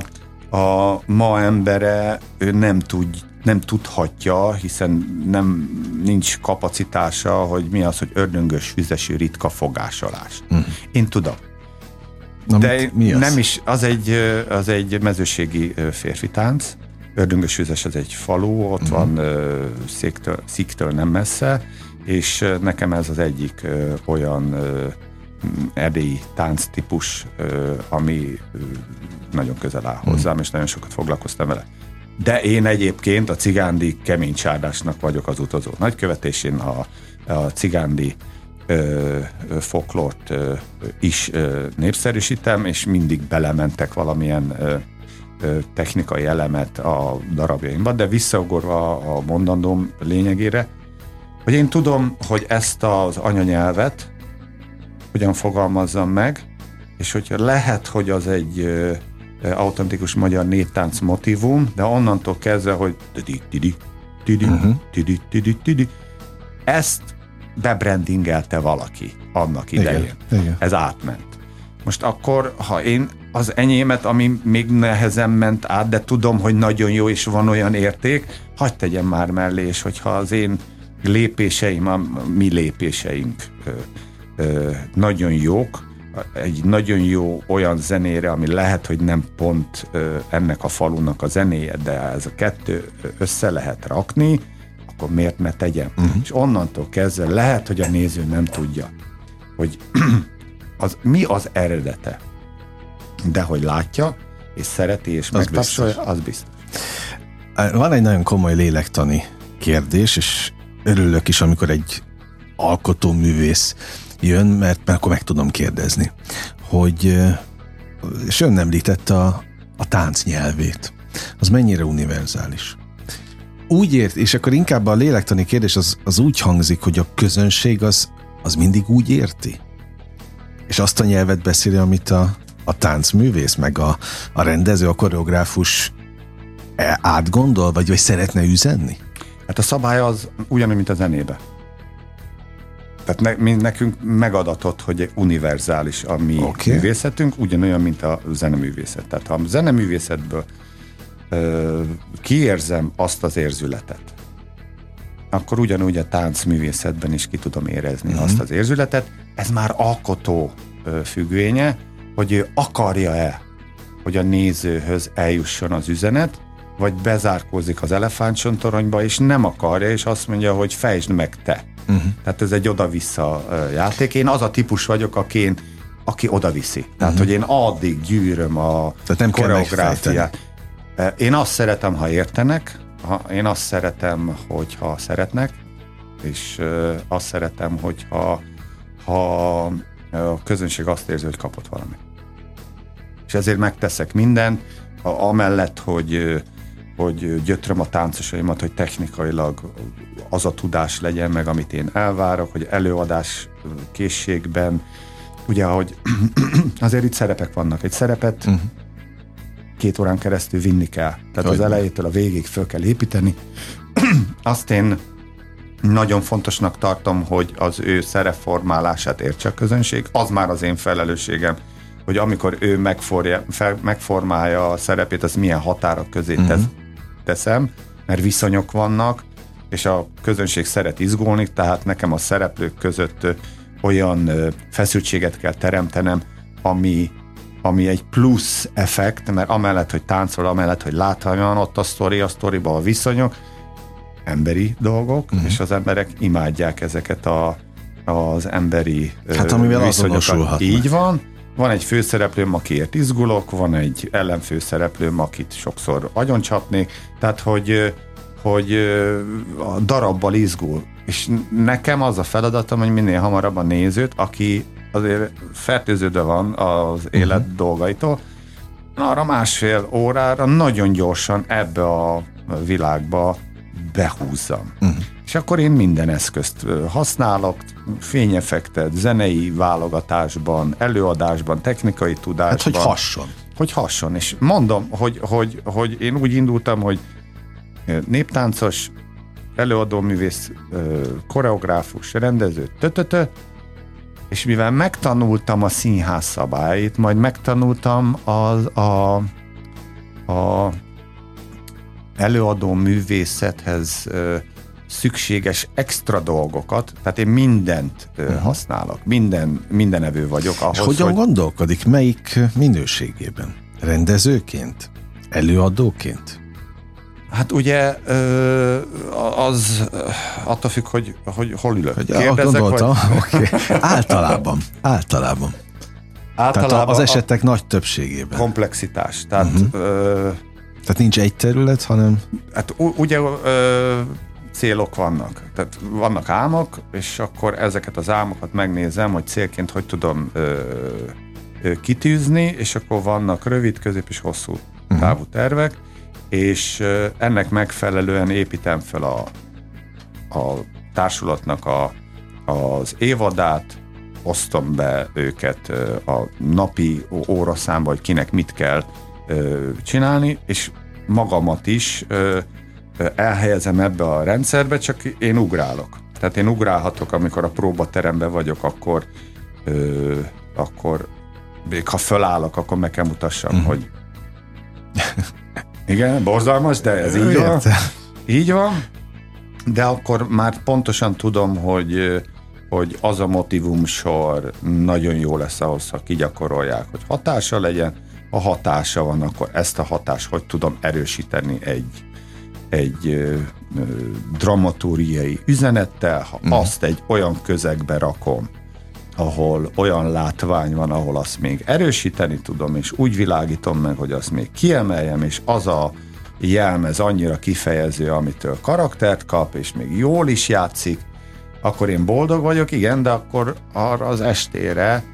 a ma embere ő nem tud nem tudhatja, hiszen nem nincs kapacitása, hogy mi az, hogy ördöngös vizesű ritka fogásolás. Uh-huh. Én tudom. Na, De mit, mi az? nem is, az egy, az egy mezőségi férfi tánc, Ördöngös vizes az egy falu, ott uh-huh. van széktől, szíktől nem messze, és nekem ez az egyik olyan erdélyi tánc típus, uh, ami nagyon közel áll hozzám, uh-huh. és nagyon sokat foglalkoztam vele. De én egyébként a cigándi kemény csárdásnak vagyok az utazó nagykövet, és én a, a cigándi ö, folklort ö, is ö, népszerűsítem, és mindig belementek valamilyen ö, ö, technikai elemet a darabjaimba, de visszaugorva a mondandóm lényegére, hogy én tudom, hogy ezt az anyanyelvet hogyan fogalmazzam meg, és hogyha lehet, hogy az egy autentikus magyar néptánc motivum, de onnantól kezdve, hogy ezt bebrandingelte valaki annak idején. Igen, igen. Ez átment. Most akkor, ha én az enyémet, ami még nehezen ment át, de tudom, hogy nagyon jó és van olyan érték, hagyd tegyem már mellé, és hogyha az én lépéseim, a mi lépéseink ö, ö, nagyon jók, egy nagyon jó olyan zenére, ami lehet, hogy nem pont ö, ennek a falunak a zenéje, de ez a kettő össze lehet rakni, akkor miért ne tegyem? Uh-huh. És onnantól kezdve lehet, hogy a néző nem tudja, hogy az, mi az eredete. De hogy látja, és szereti, és megtapsolja, az biztos. Van egy nagyon komoly lélektani kérdés, és örülök is, amikor egy alkotó művész jön, mert, mert akkor meg tudom kérdezni, hogy és ön említette a, a tánc nyelvét. Az mennyire univerzális? Úgy ért, és akkor inkább a lélektani kérdés az, az úgy hangzik, hogy a közönség az, az mindig úgy érti? És azt a nyelvet beszéli, amit a, a táncművész, meg a, a rendező, a koreográfus e, átgondol, vagy, vagy szeretne üzenni? Hát a szabály az ugyanúgy, mint a zenébe. Tehát ne, mi, nekünk megadatott, hogy univerzális a mi okay. művészetünk, ugyanolyan, mint a zeneművészet. Tehát ha a zeneművészetből kiérzem azt az érzületet, akkor ugyanúgy a táncművészetben is ki tudom érezni uh-huh. azt az érzületet. Ez már alkotó függvénye, hogy ő akarja-e, hogy a nézőhöz eljusson az üzenet, vagy bezárkózik az elefántsontoronyba, és nem akarja, és azt mondja, hogy fejtsd meg te. Uh-huh. Tehát ez egy oda-vissza játék. Én az a típus vagyok, aki, én, aki oda-viszi. Tehát, uh-huh. hogy én addig gyűröm a Tehát nem koreográfiát. Én azt szeretem, ha értenek, én azt szeretem, hogyha szeretnek, és azt szeretem, hogyha ha a közönség azt érzi, hogy kapott valamit. És ezért megteszek mindent, amellett, hogy hogy gyötröm a táncosaimat, hogy technikailag az a tudás legyen meg, amit én elvárok, hogy előadás készségben, ugye, hogy azért itt szerepek vannak. Egy szerepet uh-huh. Két órán keresztül vinni kell. Tehát hogy az elejétől a végig föl kell építeni. Azt én nagyon fontosnak tartom, hogy az ő szerepformálását értse a közönség. Az már az én felelősségem, hogy amikor ő megforja, fel, megformálja a szerepét, az milyen határok közé tesz, uh-huh. teszem, mert viszonyok vannak, és a közönség szeret izgulni, tehát nekem a szereplők között olyan feszültséget kell teremtenem, ami, ami egy plusz effekt, mert amellett, hogy táncol, amellett, hogy látványosan ott a sztori, a sztoriba a viszonyok, emberi dolgok, uh-huh. és az emberek imádják ezeket a, az emberi Hát amivel azonosulhatnak. Így van. Van egy főszereplőm, akiért izgulok, van egy ellenfőszereplőm, akit sokszor agyoncsapnék, tehát hogy hogy a darabbal izgul. És nekem az a feladatom, hogy minél hamarabb a nézőt, aki azért fertőződve van az élet uh-huh. dolgaitól, arra másfél órára nagyon gyorsan ebbe a világba behúzzam. Uh-huh. És akkor én minden eszközt használok, fényeffektet, zenei válogatásban, előadásban, technikai tudásban. Hát, hogy hasson. Hogy hasson. És mondom, hogy, hogy, hogy én úgy indultam, hogy néptáncos, előadóművész, koreográfus, rendező, tötötö, és mivel megtanultam a színház szabályait, majd megtanultam az, a, a előadó művészethez szükséges extra dolgokat, tehát én mindent uh-huh. használok, minden, minden evő vagyok. Ahhoz, és hogyan hogy... gondolkodik, melyik minőségében? Rendezőként? Előadóként? Hát ugye az attól függ, hogy, hogy hol ülök. Kérdezek, gondoltam, vagy... okay. Általában. Általában. Általában Tehát az esetek nagy többségében. Komplexitás. Tehát, uh-huh. ö, Tehát nincs egy terület, hanem... Hát ugye ö, célok vannak. Tehát vannak álmok, és akkor ezeket az álmokat megnézem, hogy célként hogy tudom ö, ö, kitűzni, és akkor vannak rövid, közép és hosszú uh-huh. távú tervek, és ennek megfelelően építem fel a, a társulatnak a, az évadát, osztom be őket a napi óraszámba, hogy kinek mit kell csinálni, és magamat is elhelyezem ebbe a rendszerbe, csak én ugrálok. Tehát én ugrálhatok, amikor a próbateremben vagyok, akkor akkor még ha fölállok, akkor meg kell mutassam, uh-huh. hogy igen, borzalmas, de ez így van. Így van, de akkor már pontosan tudom, hogy hogy az a motivum sor nagyon jó lesz ahhoz, ha kigyakorolják, hogy hatása legyen. Ha hatása van, akkor ezt a hatást hogy tudom erősíteni egy, egy ö, ö, dramaturgiai üzenettel, ha mm. azt egy olyan közegbe rakom, ahol olyan látvány van, ahol azt még erősíteni tudom, és úgy világítom meg, hogy azt még kiemeljem, és az a jelmez annyira kifejező, amitől karaktert kap, és még jól is játszik, akkor én boldog vagyok, igen, de akkor arra az estére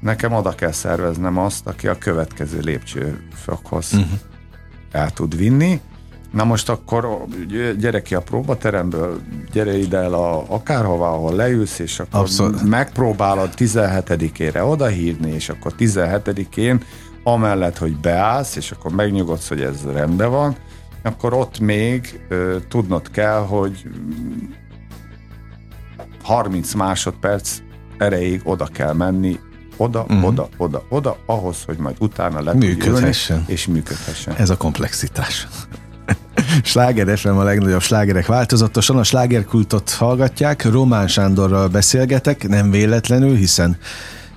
nekem oda kell szerveznem azt, aki a következő lépcsőfokhoz uh-huh. el tud vinni, Na most akkor gyere ki a próbateremből, gyere ide el a, akárhova, ahol leülsz, és akkor Abszolút. megpróbálod 17-ére odahívni, és akkor 17-én amellett, hogy beállsz, és akkor megnyugodsz, hogy ez rendben van, akkor ott még ö, tudnod kell, hogy 30 másodperc erejéig oda kell menni, oda, uh-huh. oda, oda, oda, ahhoz, hogy majd utána le működhessen. és működhessen. Ez a komplexitás. Sláger FM a legnagyobb slágerek változatosan. A slágerkultot hallgatják. Román Sándorral beszélgetek, nem véletlenül, hiszen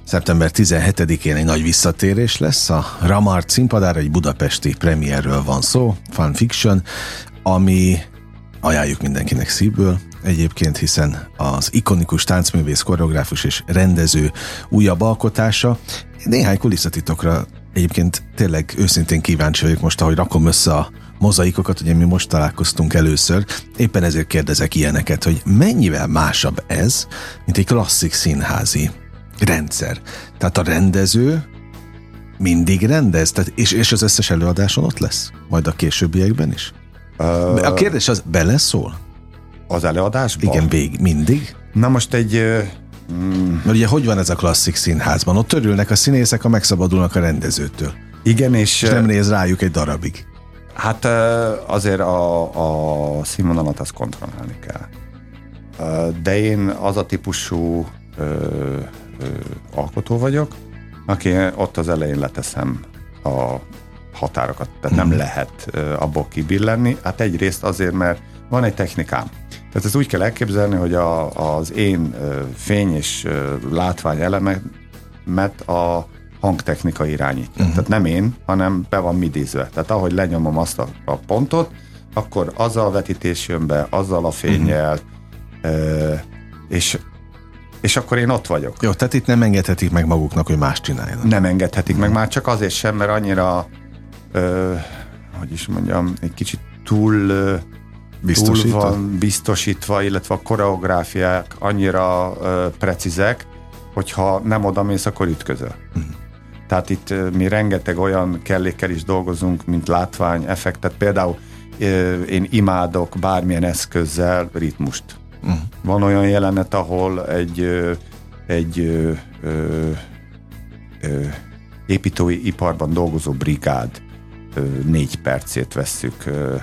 szeptember 17-én egy nagy visszatérés lesz. A Ramart színpadára egy budapesti premierről van szó, Fun Fiction, ami ajánljuk mindenkinek szívből egyébként, hiszen az ikonikus táncművész, koreográfus és rendező újabb alkotása. Néhány kulisszatitokra egyébként tényleg őszintén kíváncsi vagyok most, ahogy rakom össze a mozaikokat, ugye mi most találkoztunk először, éppen ezért kérdezek ilyeneket, hogy mennyivel másabb ez, mint egy klasszik színházi rendszer. Tehát a rendező mindig rendez, tehát és, és az összes előadáson ott lesz? Majd a későbbiekben is? Uh, a kérdés az, beleszól? Az előadásban? Igen, vég, mindig. Na most egy... Mm. Mert ugye hogy van ez a klasszik színházban? Ott örülnek a színészek, ha megszabadulnak a rendezőtől. Igen, és... És nem néz rájuk egy darabig. Hát azért a, a színvonalat azt kontrollálni kell. De én az a típusú ö, ö, alkotó vagyok, aki ott az elején leteszem a határokat, tehát nem lehet abból kibillenni. Hát egyrészt azért, mert van egy technikám. Tehát ezt úgy kell elképzelni, hogy a, az én fény és látvány elemet a hangtechnika irányítja. Uh-huh. Tehát nem én, hanem be van midizve. Tehát ahogy lenyomom azt a, a pontot, akkor azzal a vetítés jön be, azzal a fényjel, uh-huh. és és akkor én ott vagyok. Jó, tehát itt nem engedhetik meg maguknak, hogy más csináljanak. Nem engedhetik meg, már csak azért sem, mert annyira, ö, hogy is mondjam, egy kicsit túl, túl van biztosítva, illetve a koreográfiák annyira ö, precízek, hogyha nem oda mész, akkor ütközöl. Uh-huh. Tehát itt mi rengeteg olyan kellékkel is dolgozunk, mint látvány, effektet. Például én imádok bármilyen eszközzel ritmust. Uh-huh. Van olyan jelenet, ahol egy, egy ö, ö, ö, építői iparban dolgozó brigád ö, négy percét vesszük ö,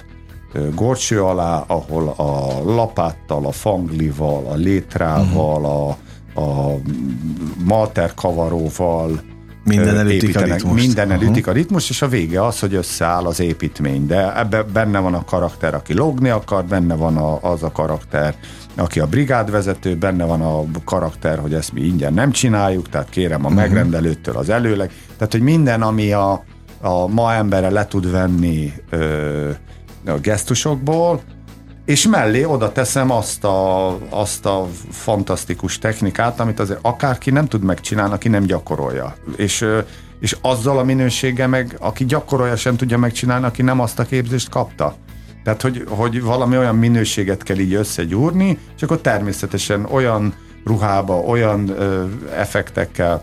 gorcső alá, ahol a lapáttal, a fanglival, a létrával, uh-huh. a, a malterkavaróval, minden elütik a ritmust. Minden elütik a ritmus, és a vége az, hogy összeáll az építmény. De ebbe benne van a karakter, aki logni akar, benne van a, az a karakter, aki a brigádvezető, benne van a karakter, hogy ezt mi ingyen nem csináljuk, tehát kérem a uh-huh. megrendelőtől az előleg. Tehát, hogy minden, ami a, a ma embere le tud venni ö, a gesztusokból, és mellé oda teszem azt a, azt a fantasztikus technikát, amit azért akárki nem tud megcsinálni, aki nem gyakorolja. És, és azzal a minősége meg, aki gyakorolja, sem tudja megcsinálni, aki nem azt a képzést kapta. Tehát, hogy, hogy valami olyan minőséget kell így összegyúrni, és akkor természetesen olyan ruhába, olyan ö, effektekkel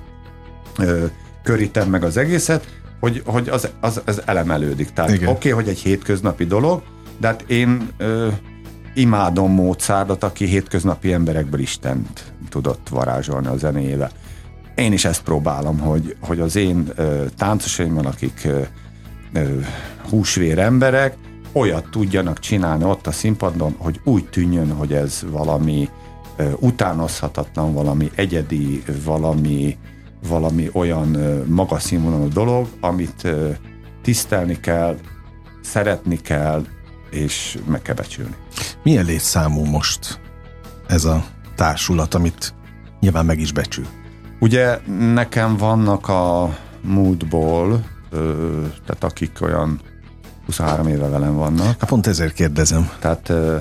ö, körítem meg az egészet, hogy, hogy az, az, az elemelődik. Tehát oké, okay, hogy egy hétköznapi dolog, de hát én ö, imádom Mozartot, aki hétköznapi emberekből Istent tudott varázsolni a zenéjével. Én is ezt próbálom, hogy, hogy az én ö, táncosaimban, akik ö, húsvér emberek, olyat tudjanak csinálni ott a színpadon, hogy úgy tűnjön, hogy ez valami ö, utánozhatatlan, valami egyedi, valami, valami olyan ö, magas színvonalú dolog, amit ö, tisztelni kell, szeretni kell, és meg kell becsülni. Milyen létszámú most ez a társulat, amit nyilván meg is becsül? Ugye nekem vannak a múltból, ö, tehát akik olyan 23 éve velem vannak. Hát pont ezért kérdezem. Tehát, ö,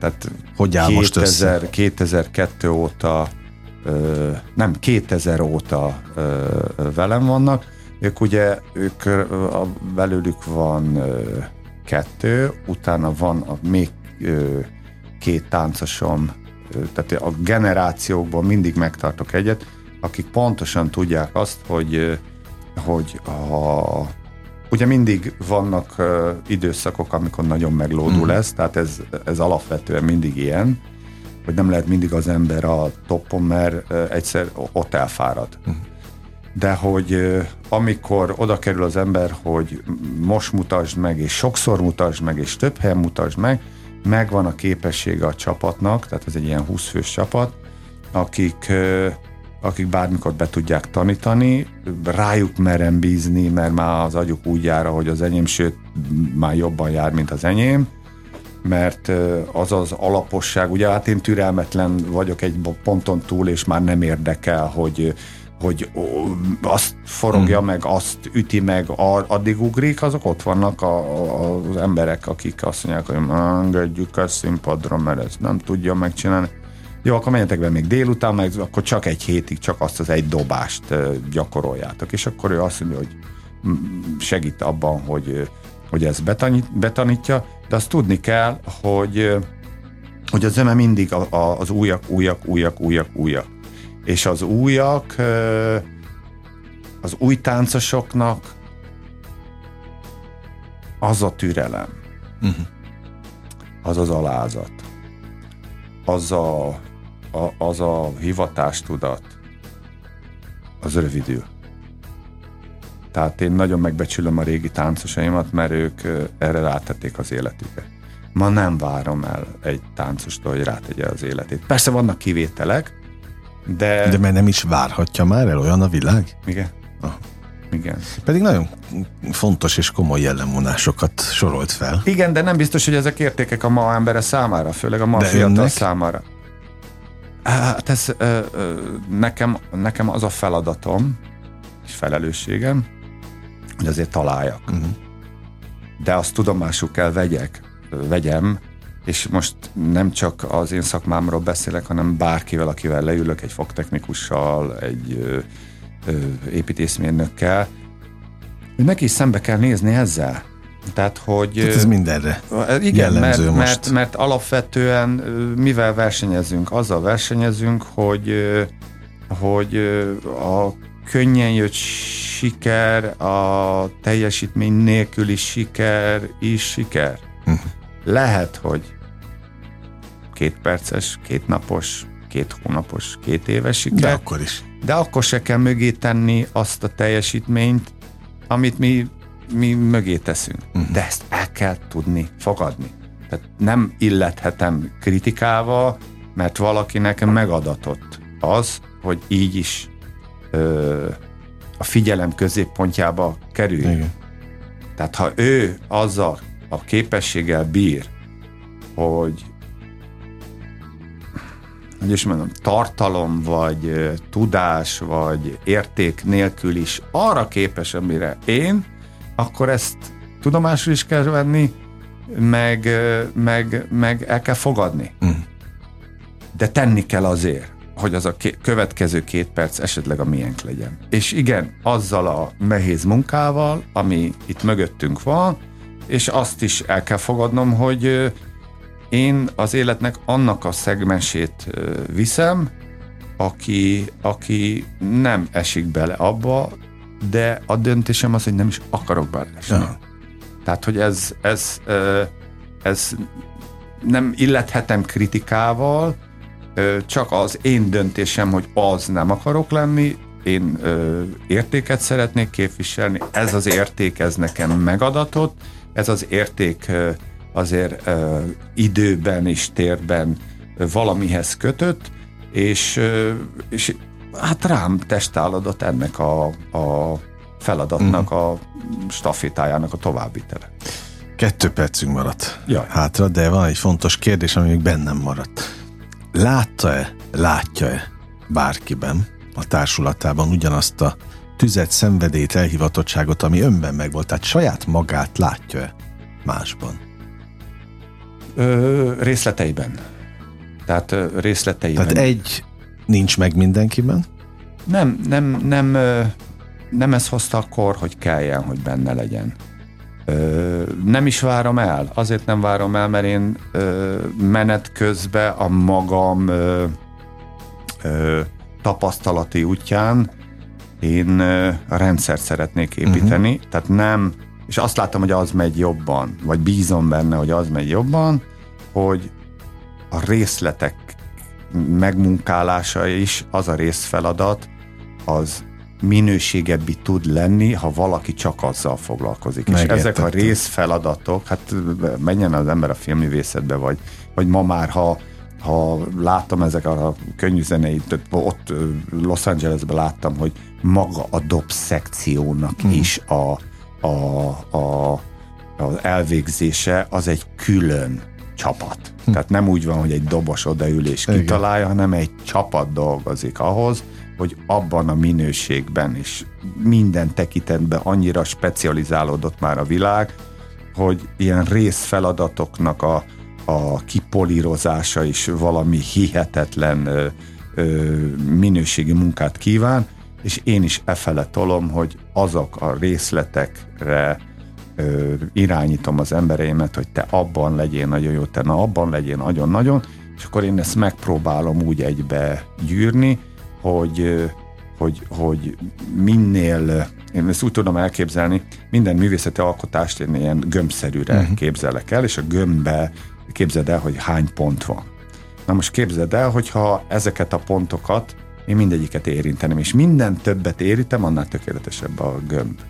tehát hogy áll 2000, most össze? 2002 óta, ö, nem 2000 óta ö, velem vannak. Ők ugye, ők a, belőlük van ö, kettő, utána van a még ö, két táncosom, ö, tehát a generációkban mindig megtartok egyet, akik pontosan tudják azt, hogy, hogy a, ugye mindig vannak ö, időszakok, amikor nagyon meglódul mm. ez, tehát ez, ez alapvetően mindig ilyen, hogy nem lehet mindig az ember a toppon, mert egyszer ott elfárad. Mm de hogy amikor oda kerül az ember, hogy most mutasd meg, és sokszor mutasd meg, és több helyen mutasd meg, megvan a képessége a csapatnak, tehát ez egy ilyen 20 fős csapat, akik, akik bármikor be tudják tanítani, rájuk merem bízni, mert már az agyuk úgy jár, hogy az enyém, sőt, már jobban jár, mint az enyém, mert az az alaposság, ugye hát én türelmetlen vagyok egy ponton túl, és már nem érdekel, hogy hogy azt forogja hmm. meg, azt üti meg, addig ugrik, azok ott vannak a, a, az emberek, akik azt mondják, hogy engedjük a színpadra, mert ezt nem tudja megcsinálni. Jó, akkor menjetek be még délután, meg akkor csak egy hétig csak azt az egy dobást gyakoroljátok. És akkor ő azt mondja, hogy segít abban, hogy, hogy ez betanít, betanítja, de azt tudni kell, hogy, hogy a zene mindig a, a, az újak, újak, újak, újak, újak és az újak, az új táncosoknak az a türelem, uh-huh. az az alázat, az a, a, az a hivatástudat, az rövidül. Tehát én nagyon megbecsülöm a régi táncosaimat, mert ők erre rátették az életüket. Ma nem várom el egy táncostól, hogy rátegye az életét. Persze vannak kivételek, de... De mert nem is várhatja már el olyan a világ? Igen. Igen. Pedig nagyon fontos és komoly jellemvonásokat sorolt fel. Igen, de nem biztos, hogy ezek értékek a ma embere számára, főleg a ma De fiatal önnek? számára. Hát ez ö, ö, nekem, nekem az a feladatom és felelősségem, hogy azért találjak. Mhm. De azt tudomásul kell vegyek, vegyem, és most nem csak az én szakmámról beszélek, hanem bárkivel, akivel leülök, egy fogtechnikussal, egy ö, ö, építészmérnökkel, neki is szembe kell nézni ezzel. Tehát, hogy... Tehát ez mindenre. Igen, jellemző mert, most. mert, mert alapvetően mivel versenyezünk? Azzal versenyezünk, hogy, hogy a könnyen jött siker, a teljesítmény nélküli siker is siker. Mhm. Lehet, hogy két perces, két napos, két hónapos, két éves siker, De akkor is. de akkor se kell mögé tenni azt a teljesítményt, amit mi, mi mögé teszünk. Uh-huh. De ezt el kell tudni fogadni. Tehát nem illethetem kritikával, mert valakinek megadatott az, hogy így is ö, a figyelem középpontjába kerül. Igen. Tehát ha ő azzal a képességgel bír, hogy hogy is mondom, tartalom, vagy tudás, vagy érték nélkül is arra képes, amire én, akkor ezt tudomásul is kell venni, meg, meg, meg el kell fogadni. Mm. De tenni kell azért, hogy az a ké- következő két perc esetleg a miénk legyen. És igen, azzal a nehéz munkával, ami itt mögöttünk van, és azt is el kell fogadnom, hogy én az életnek annak a szegmensét viszem, aki, aki nem esik bele abba, de a döntésem az, hogy nem is akarok beleesni. Ja. Tehát, hogy ez, ez, ez nem illethetem kritikával, csak az én döntésem, hogy az nem akarok lenni, én ö, értéket szeretnék képviselni, ez az érték, ez nekem megadatott, ez az érték azért időben és térben valamihez kötött, és, és hát rám testálladott ennek a, a feladatnak, a stafétájának a továbbvitele. Kettő percünk maradt Jaj. hátra, de van egy fontos kérdés, ami még bennem maradt. Látta-e, látja-e bárkiben, a társulatában ugyanazt a tüzet, szenvedélyt, elhivatottságot, ami önben megvolt, tehát saját magát látja-e másban? Ö, részleteiben. Tehát részleteiben. Tehát egy nincs meg mindenkiben, Nem, nem, nem, nem ez hozta a kor, hogy kelljen, hogy benne legyen. Ö, nem is várom el. Azért nem várom el, mert én ö, menet közben a magam ö, tapasztalati útján én a rendszert szeretnék építeni, uh-huh. tehát nem, és azt látom, hogy az megy jobban, vagy bízom benne, hogy az megy jobban, hogy a részletek megmunkálása is az a részfeladat, az minőségebbi tud lenni, ha valaki csak azzal foglalkozik. És ezek a Megértettem. részfeladatok, hát menjen az ember a filmművészetbe, vagy, vagy ma már, ha, ha látom ezek a könnyű zeneit, ott Los Angelesben láttam, hogy maga a dob szekciónak Hmm. mm. is a, a, a, az elvégzése az egy külön csapat. Hm. Tehát nem úgy van, hogy egy dobos odaül és Igen. kitalálja, hanem egy csapat dolgozik ahhoz, hogy abban a minőségben is minden tekintetben annyira specializálódott már a világ, hogy ilyen részfeladatoknak a, a kipolírozása is valami hihetetlen ö, ö, minőségi munkát kíván, és én is e fele tolom, hogy azok a részletekre ö, irányítom az embereimet, hogy te abban legyél nagyon jó, te na abban legyél nagyon-nagyon, és akkor én ezt megpróbálom úgy egybe gyűrni, hogy, hogy, hogy minél, én ezt úgy tudom elképzelni, minden művészeti alkotást én ilyen gömbszerűre uh-huh. képzelek el, és a gömbbe képzeld el, hogy hány pont van. Na most képzeld el, hogyha ezeket a pontokat én mindegyiket érinteném, és minden többet érítem, annál tökéletesebb a gömb.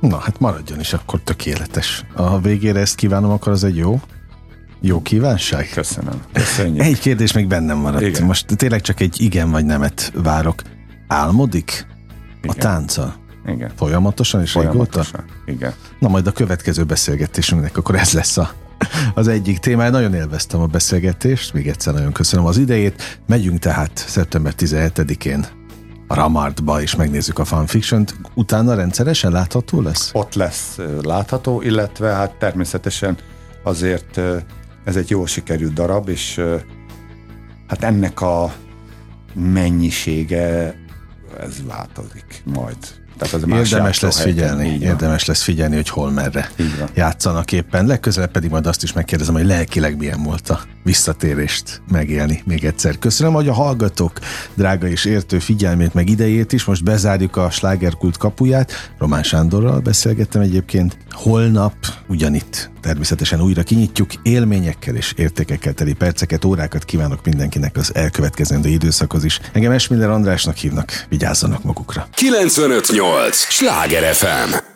Na, hát maradjon is akkor tökéletes. Ha végére ezt kívánom, akkor az egy jó, jó kívánság. Köszönöm. Köszönjük. Egy kérdés még bennem maradt. Igen. Most tényleg csak egy igen vagy nemet várok. Álmodik a Igen. tánca? igen. Folyamatosan és régóta? Folyamatosan, igen. Na majd a következő beszélgetésünknek akkor ez lesz a, az egyik témája. Nagyon élveztem a beszélgetést, még egyszer nagyon köszönöm az idejét. Megyünk tehát szeptember 17-én a Ramartba, és megnézzük a fanfiction-t. Utána rendszeresen látható lesz? Ott lesz látható, illetve hát természetesen azért ez egy jól sikerült darab, és hát ennek a mennyisége ez változik majd. Tehát az más Érdemes lesz figyelni, így van. érdemes lesz figyelni, hogy hol merre Így van. játszanak éppen. Legközelebb pedig majd azt is megkérdezem, hogy lelkileg milyen volt a visszatérést megélni még egyszer. Köszönöm, hogy a hallgatók drága és értő figyelmét, meg idejét is. Most bezárjuk a slágerkult kapuját. Román Sándorral beszélgettem egyébként. Holnap ugyanitt természetesen újra kinyitjuk. Élményekkel és értékekkel teli perceket, órákat kívánok mindenkinek az elkövetkezendő időszakhoz is. Engem Esmiller Andrásnak hívnak, vigyázzanak magukra. 958! Sláger FM!